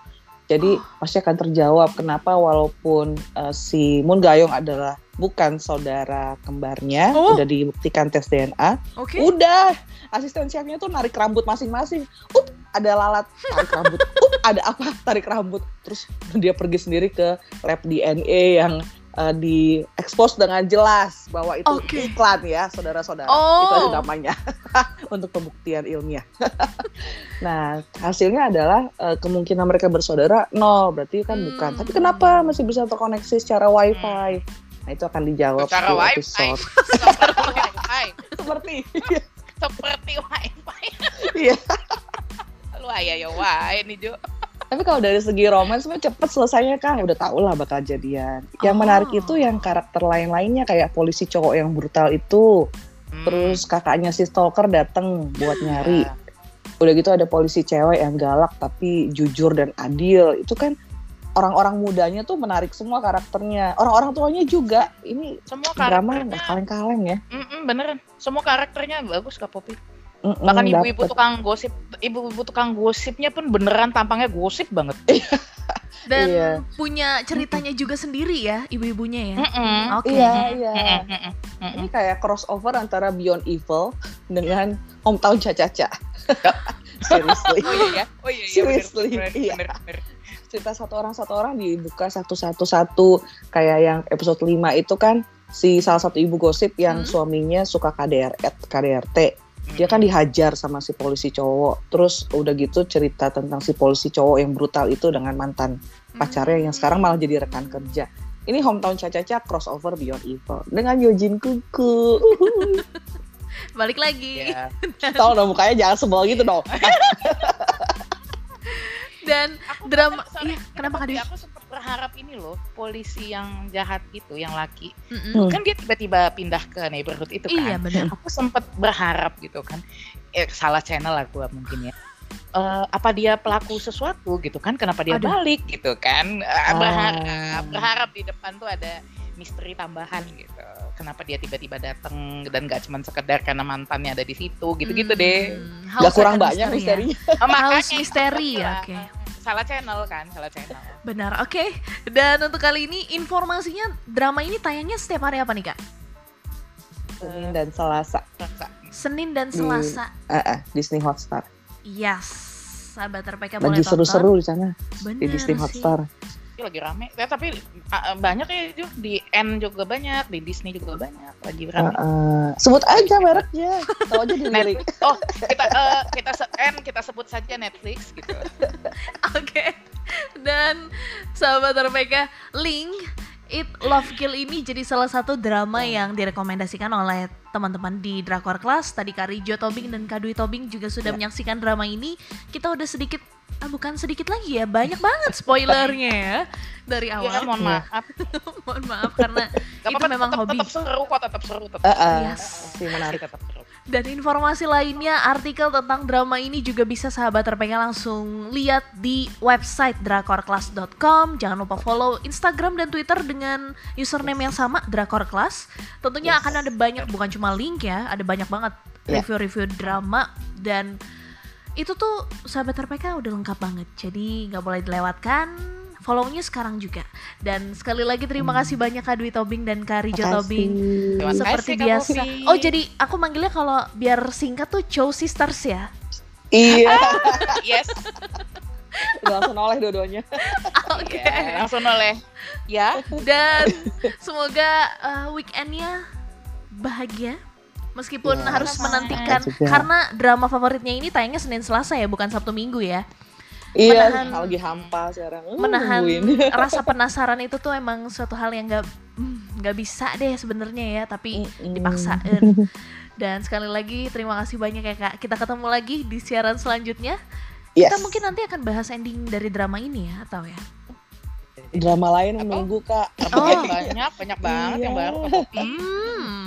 [SPEAKER 3] Jadi pasti akan terjawab kenapa walaupun eh, si Moon Gayong adalah bukan saudara kembarnya,
[SPEAKER 1] Oh.
[SPEAKER 3] udah dibuktikan tes DNA,
[SPEAKER 1] Oke.
[SPEAKER 3] udah asisten chefnya tuh narik rambut masing-masing, up ada lalat tarik rambut, up ada apa tarik rambut, terus dia pergi sendiri ke lab DNA yang uh, di expose dengan jelas bahwa itu
[SPEAKER 1] Oke.
[SPEAKER 3] iklan ya, saudara-saudara.
[SPEAKER 1] Oh.
[SPEAKER 3] Itu ada namanya untuk pembuktian ilmiah. nah, hasilnya adalah uh, kemungkinan mereka bersaudara nol, berarti kan
[SPEAKER 1] Hmm.
[SPEAKER 3] bukan. Tapi kenapa masih bisa terkoneksi secara wifi? Nah, itu akan dijawab
[SPEAKER 2] Secara
[SPEAKER 3] di
[SPEAKER 2] wifi.
[SPEAKER 3] episode.
[SPEAKER 2] Seperti wifi.
[SPEAKER 3] Seperti
[SPEAKER 2] Seperti wifi.
[SPEAKER 3] Iya.
[SPEAKER 2] Lu ayah ya wah ini Jo.
[SPEAKER 3] Tapi kalau dari segi romans mah cepet selesainya kan udah tau lah bakal jadian. Yang
[SPEAKER 1] Oh.
[SPEAKER 3] menarik itu yang karakter lain-lainnya kayak polisi cowok yang brutal itu,
[SPEAKER 2] Hmm.
[SPEAKER 3] terus kakaknya si stalker dateng buat nyari.
[SPEAKER 2] Ya.
[SPEAKER 3] Udah gitu ada polisi cewek yang galak tapi jujur dan adil. Itu kan orang-orang mudanya tuh menarik semua karakternya. Orang-orang tuanya juga. Ini
[SPEAKER 2] semua
[SPEAKER 3] drama nggak kaleng-kaleng ya.
[SPEAKER 2] Mm-mm, beneran semua karakternya bagus Kak Popi
[SPEAKER 3] Mm-mm,
[SPEAKER 2] bahkan ibu-ibu tukang gosip ibu-ibu tukang gosipnya pun beneran tampangnya gosip banget
[SPEAKER 1] Dan
[SPEAKER 3] Iya.
[SPEAKER 1] punya ceritanya juga sendiri ya ibu-ibunya ya.
[SPEAKER 2] Mm-mm.
[SPEAKER 1] Oke.
[SPEAKER 3] Iya, iya.
[SPEAKER 2] Mm-mm.
[SPEAKER 3] Ini kayak crossover antara Beyond Evil dengan Hometown Caca-Caca. Seriously.
[SPEAKER 2] oh iya ya oh iya iya
[SPEAKER 3] Seriously,
[SPEAKER 2] bener, bener,
[SPEAKER 3] iya.
[SPEAKER 2] bener, bener.
[SPEAKER 3] cerita satu orang satu orang dibuka satu satu satu kayak yang episode 5 itu kan si salah satu ibu gosip yang
[SPEAKER 1] Hmm.
[SPEAKER 3] suaminya suka KDR KDRT dia kan dihajar sama si polisi cowok terus udah gitu cerita tentang si polisi cowok yang brutal itu dengan mantan pacarnya yang sekarang malah jadi rekan kerja ini hometown caca-caca crossover Beyond Evil dengan Yojin Kuku
[SPEAKER 1] Balik lagi.
[SPEAKER 2] Iya.
[SPEAKER 3] tahu dong mukanya jangan sebel gitu dong
[SPEAKER 1] Dan
[SPEAKER 2] Aku
[SPEAKER 1] Drama- iya, kenapa, Dewi?
[SPEAKER 2] aku sempat berharap ini loh polisi yang jahat itu yang laki
[SPEAKER 1] Mm-mm.
[SPEAKER 3] Hmm.
[SPEAKER 2] kan dia tiba-tiba pindah ke neighborhood itu kan
[SPEAKER 1] Iya benar.
[SPEAKER 2] aku sempat berharap gitu kan eh, salah channel lah gua mungkin ya Eh, apa dia pelaku sesuatu gitu kan kenapa dia
[SPEAKER 1] Aduh.
[SPEAKER 2] balik gitu kan Eh,
[SPEAKER 3] Ah.
[SPEAKER 2] berharap berharap di depan tuh ada misteri tambahan gitu kenapa dia tiba-tiba datang dan gak cuma sekedar karena mantannya ada di situ gitu-gitu deh
[SPEAKER 1] Hmm, House
[SPEAKER 3] kurang banyak
[SPEAKER 1] Mystery ya.
[SPEAKER 3] misterinya
[SPEAKER 2] Oh, makanya
[SPEAKER 1] House
[SPEAKER 2] itu
[SPEAKER 1] misteri,
[SPEAKER 2] bilang,
[SPEAKER 1] oke.
[SPEAKER 2] Salah channel kan salah channel
[SPEAKER 1] Benar, oke. Dan untuk kali ini informasinya drama ini tayangnya setiap hari apa nih kak?
[SPEAKER 3] Senin dan Selasa.
[SPEAKER 1] Senin dan
[SPEAKER 3] Di-
[SPEAKER 1] Selasa.
[SPEAKER 3] Ah, ah, Disney Hotstar
[SPEAKER 1] Yes, sahabat RPK boleh
[SPEAKER 3] lagi seru-seru di sana di Disney
[SPEAKER 1] sih.
[SPEAKER 3] Hotstar
[SPEAKER 2] Ini lagi rame ya, tapi uh, banyak ya Ju. di N juga banyak di Disney juga banyak lagi rame
[SPEAKER 3] ah. sebut aja mereknya tahu aja di
[SPEAKER 2] Netflix oh kita uh, kita se- N kita sebut saja Netflix gitu
[SPEAKER 1] Oke. Dan sahabat RPK, Link It Love Kill ini jadi salah satu drama yang direkomendasikan oleh teman-teman di Drakor Class. Tadi Kak Rijo Tobing dan Kak Dwi Tobing juga sudah
[SPEAKER 3] Ya.
[SPEAKER 1] menyaksikan drama ini. Kita udah sedikit ah, bukan sedikit lagi ya, banyak banget spoilernya ya dari
[SPEAKER 2] ya
[SPEAKER 1] awal.
[SPEAKER 2] mohon
[SPEAKER 3] Iya.
[SPEAKER 2] maaf
[SPEAKER 1] Mohon maaf karena
[SPEAKER 2] Gak
[SPEAKER 1] itu
[SPEAKER 2] apa-apa,
[SPEAKER 1] memang
[SPEAKER 2] tetap,
[SPEAKER 1] hobi.
[SPEAKER 2] tetap seru kok tetap seru tetap
[SPEAKER 3] Ah, ah.
[SPEAKER 1] Yes.
[SPEAKER 3] si menarik
[SPEAKER 2] tetap seru
[SPEAKER 1] Dan informasi lainnya, artikel tentang drama ini juga bisa sahabat RPK langsung lihat di website drakorclass.com. Jangan lupa follow Instagram dan Twitter dengan username yang sama, Drakorclass. Tentunya
[SPEAKER 3] Yes.
[SPEAKER 1] akan ada banyak, bukan cuma link ya, ada banyak banget
[SPEAKER 3] Ya.
[SPEAKER 1] review-review drama dan itu tuh sahabat RPK udah lengkap banget. Jadi nggak boleh dilewatkan. Follow-nya sekarang juga. Dan sekali lagi terima kasih banyak Kak Dwi Tobing dan Kak Rijo
[SPEAKER 3] Makasih.
[SPEAKER 1] Tobing
[SPEAKER 2] Terima
[SPEAKER 1] seperti
[SPEAKER 2] kasih,
[SPEAKER 1] biasa.
[SPEAKER 2] Popi.
[SPEAKER 1] Oh jadi aku manggilnya kalau biar singkat tuh Chow Sisters ya.
[SPEAKER 3] iya
[SPEAKER 2] yes
[SPEAKER 3] udah langsung oleh dua-duanya
[SPEAKER 1] Oke.
[SPEAKER 2] ya, langsung oleh ya
[SPEAKER 1] Dan semoga uh, weekendnya bahagia. Meskipun
[SPEAKER 3] Ya,
[SPEAKER 1] harus
[SPEAKER 2] sama.
[SPEAKER 1] menantikan
[SPEAKER 3] Juga.
[SPEAKER 1] karena drama favoritnya ini tayangnya Senin Selasa ya, bukan Sabtu Minggu ya.
[SPEAKER 3] iya
[SPEAKER 1] Menahan-
[SPEAKER 3] kalau lagi hampa sekarang Uh,
[SPEAKER 1] Menahan
[SPEAKER 3] nungguin.
[SPEAKER 1] rasa penasaran itu tuh emang suatu hal yang nggak hmm, nggak bisa deh sebenarnya ya, tapi
[SPEAKER 3] Mm-mm.
[SPEAKER 1] dipaksain. Dan sekali lagi terima kasih banyak ya Kak. Kita ketemu lagi di siaran selanjutnya.
[SPEAKER 3] yes.
[SPEAKER 1] Kita mungkin nanti akan bahas ending dari drama ini ya, atau ya?
[SPEAKER 3] drama lain menunggu kak
[SPEAKER 1] Oh.
[SPEAKER 2] banyak banyak banget
[SPEAKER 3] Iya.
[SPEAKER 2] yang baru.
[SPEAKER 1] Hmm.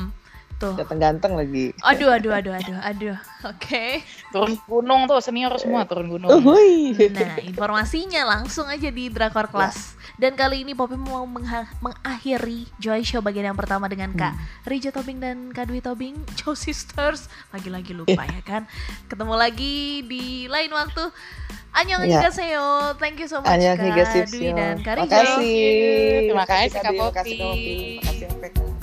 [SPEAKER 1] Tuh.
[SPEAKER 3] ganteng-ganteng lagi
[SPEAKER 1] Aduh, aduh, aduh, aduh, aduh. Oke.
[SPEAKER 2] turun gunung tuh senior semua turun gunung
[SPEAKER 3] Uhuy.
[SPEAKER 1] Nah, informasinya langsung aja di Drakor Class. Dan kali ini Poppy mau mengakhiri Joy Show bagian yang pertama dengan Kak Rija Tobing dan Kak Dwi Tobing, Joe Sisters. Lagi-lagi lupa ya kan. Ketemu lagi di lain waktu. Annyeonghaseyo. Thank you so much
[SPEAKER 3] Hanya
[SPEAKER 1] Kak Dwi dan Kak Rija.
[SPEAKER 3] Makasih.
[SPEAKER 2] Terima kasih, Kak
[SPEAKER 3] Adil.
[SPEAKER 2] Popi.
[SPEAKER 3] Makasih Kak Kak